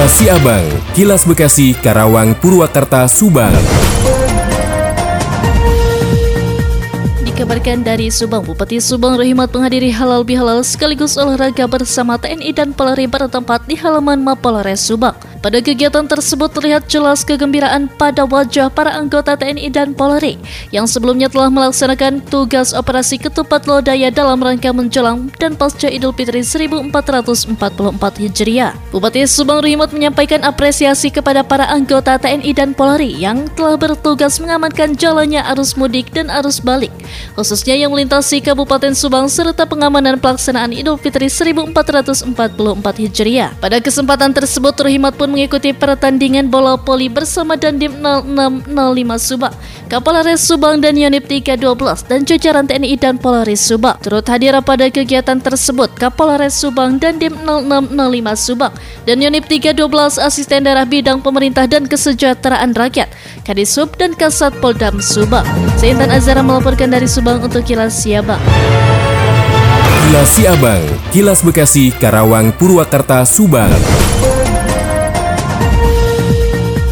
Kilas Siabang, Kilas Bekasi, Karawang, Purwakarta, Subang. Dikabarkan dari Subang, Bupati Subang Rahimat menghadiri halal bihalal sekaligus olahraga bersama TNI dan Polri bertempat di halaman Mapolres Subang. Pada kegiatan tersebut terlihat jelas kegembiraan pada wajah para anggota TNI dan Polri yang sebelumnya telah melaksanakan tugas operasi ketupat lodaya dalam rangka menjelang dan pasca Idul Fitri 1444 Hijriah. Bupati Subang Rahimat menyampaikan apresiasi kepada para anggota TNI dan Polri yang telah bertugas mengamankan jalannya arus mudik dan arus balik khususnya yang melintasi Kabupaten Subang serta pengamanan pelaksanaan Idul Fitri 1444 Hijriah. Pada kesempatan tersebut, Rohimat pun mengikuti pertandingan bola poli bersama Dandim 0605 Subang, Kapolres Subang dan Yonip 312 dan jajaran TNI dan Polres Subang. Turut hadir pada kegiatan tersebut Kapolres Subang Dandim 0605 Subang dan Yonip 312 Asisten Daerah Bidang Pemerintah dan Kesejahteraan Rakyat, Kadisub dan Kasat Poldam Subang. Seintan Azara melaporkan dari Subang untuk Kilas Siabang. Kilas Siabang, Kilas Bekasi, Karawang, Purwakarta, Subang.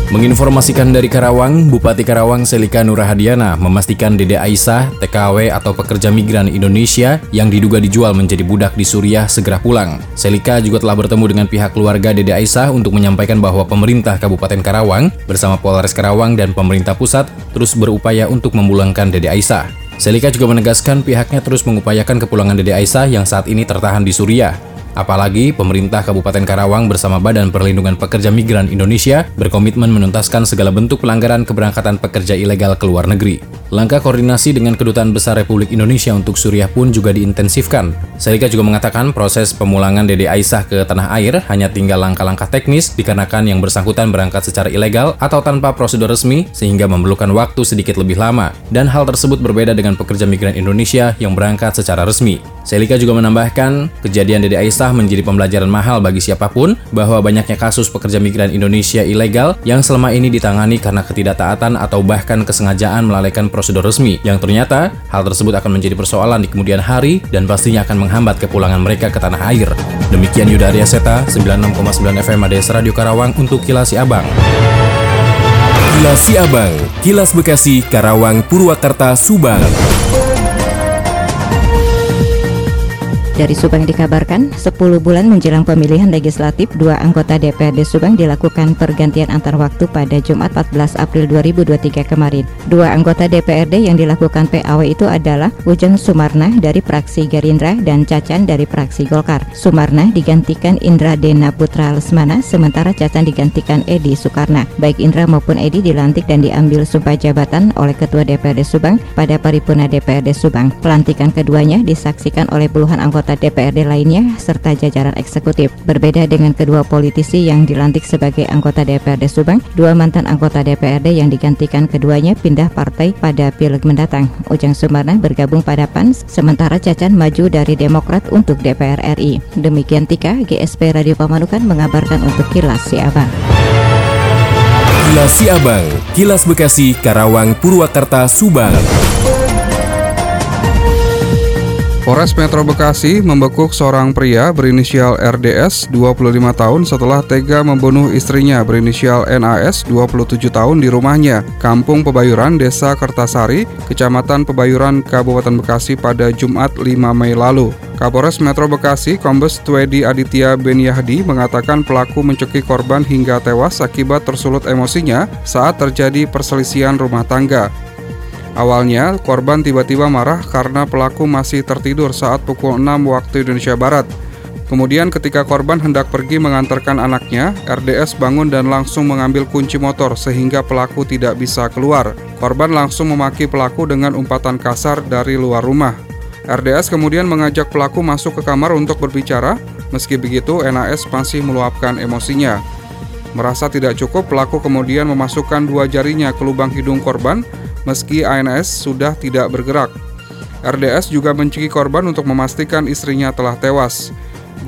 Menginformasikan dari Karawang, Bupati Karawang Selika Nurahadiana memastikan Dede Aisyah, TKW atau pekerja migran Indonesia yang diduga dijual menjadi budak di Suriah segera pulang. Selika juga telah bertemu dengan pihak keluarga Dede Aisyah untuk menyampaikan bahwa pemerintah Kabupaten Karawang bersama Polres Karawang dan pemerintah pusat terus berupaya untuk memulangkan Dede Aisyah. Selika juga menegaskan pihaknya terus mengupayakan kepulangan Dede Aisyah yang saat ini tertahan di Suriah. Apalagi pemerintah Kabupaten Karawang bersama Badan Perlindungan Pekerja Migran Indonesia berkomitmen menuntaskan segala bentuk pelanggaran keberangkatan pekerja ilegal ke luar negeri. Langkah koordinasi dengan Kedutaan Besar Republik Indonesia untuk Suriah pun juga diintensifkan. Selika juga mengatakan proses pemulangan Dede Aisyah ke tanah air hanya tinggal langkah-langkah teknis dikarenakan yang bersangkutan berangkat secara ilegal atau tanpa prosedur resmi sehingga memerlukan waktu sedikit lebih lama. Dan hal tersebut berbeda dengan pekerja migran Indonesia yang berangkat secara resmi. Selika juga menambahkan, kejadian Dede Aisyah menjadi pembelajaran mahal bagi siapa pun bahwa banyaknya kasus pekerja migran Indonesia ilegal yang selama ini ditangani karena ketidaktaatan atau bahkan kesengajaan melalaikan prosedur resmi yang ternyata hal tersebut akan menjadi persoalan di kemudian hari dan pastinya akan menghambat kepulangan mereka ke tanah air. Demikian Yuda Arya Seta, 96,9 FM ADS Radio Karawang untuk Kilas Abang. Kilas Abang, Kilas Bekasi, Karawang, Purwakarta, Subang. Dari Subang dikabarkan, 10 bulan menjelang pemilihan legislatif, dua anggota DPRD Subang dilakukan pergantian antar waktu pada Jumat 14 April 2023 kemarin. Dua anggota DPRD yang dilakukan PAW itu adalah Ujang Sumarna dari fraksi Gerindra dan Cacan dari fraksi Golkar. Sumarna digantikan Indra Dena Putra Lesmana, sementara Cacan digantikan Edi Soekarna. Baik Indra maupun Edi dilantik dan diambil sumpah jabatan oleh Ketua DPRD Subang pada paripurna DPRD Subang. Pelantikan keduanya disaksikan oleh puluhan anggota anggota DPRD lainnya serta jajaran eksekutif. Berbeda dengan kedua politisi yang dilantik sebagai anggota DPRD Subang, dua mantan anggota DPRD yang digantikan keduanya pindah partai pada pileg mendatang. Ujang Sumarna bergabung pada PAN, sementara Cacan maju dari Demokrat untuk DPR RI. Demikian Tika, GSP Radio Pamanukan mengabarkan untuk Kilas Siabang. Kilas Siabang, Kilas Bekasi, Karawang, Purwakarta, Subang. Polres Metro Bekasi membekuk seorang pria berinisial RDS 25 tahun setelah tega membunuh istrinya berinisial NAS 27 tahun di rumahnya, Kampung Pebayuran, Desa Kertasari, Kecamatan Pebayuran, Kabupaten Bekasi pada Jumat 5 Mei lalu. Kapolres Metro Bekasi, Kombes Twedi Aditya Beniahdi mengatakan pelaku mencekik korban hingga tewas akibat tersulut emosinya saat terjadi perselisihan rumah tangga. Awalnya, korban tiba-tiba marah karena pelaku masih tertidur saat pukul 6 waktu Indonesia Barat. Kemudian ketika korban hendak pergi mengantarkan anaknya, RDS bangun dan langsung mengambil kunci motor sehingga pelaku tidak bisa keluar. Korban langsung memaki pelaku dengan umpatan kasar dari luar rumah. RDS kemudian mengajak pelaku masuk ke kamar untuk berbicara, meski begitu NAS masih meluapkan emosinya. Merasa tidak cukup, pelaku kemudian memasukkan dua jarinya ke lubang hidung korban meski ANS sudah tidak bergerak. RDS juga menciki korban untuk memastikan istrinya telah tewas.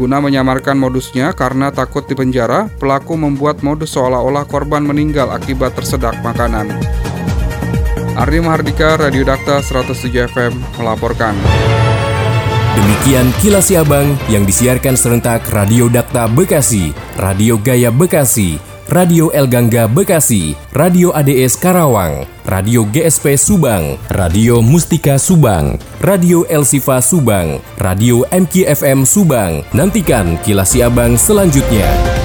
Guna menyamarkan modusnya karena takut dipenjara, pelaku membuat modus seolah-olah korban meninggal akibat tersedak makanan. Ardi Mahardika, Radio Dakta 107 FM melaporkan. Demikian kilas Abang yang disiarkan serentak Radio Dakta Bekasi, Radio Gaya Bekasi, Radio El Gangga Bekasi, Radio ADS Karawang, Radio GSP Subang, Radio Mustika Subang, Radio El Sifa Subang, Radio MKFM Subang. Nantikan kilas Abang selanjutnya.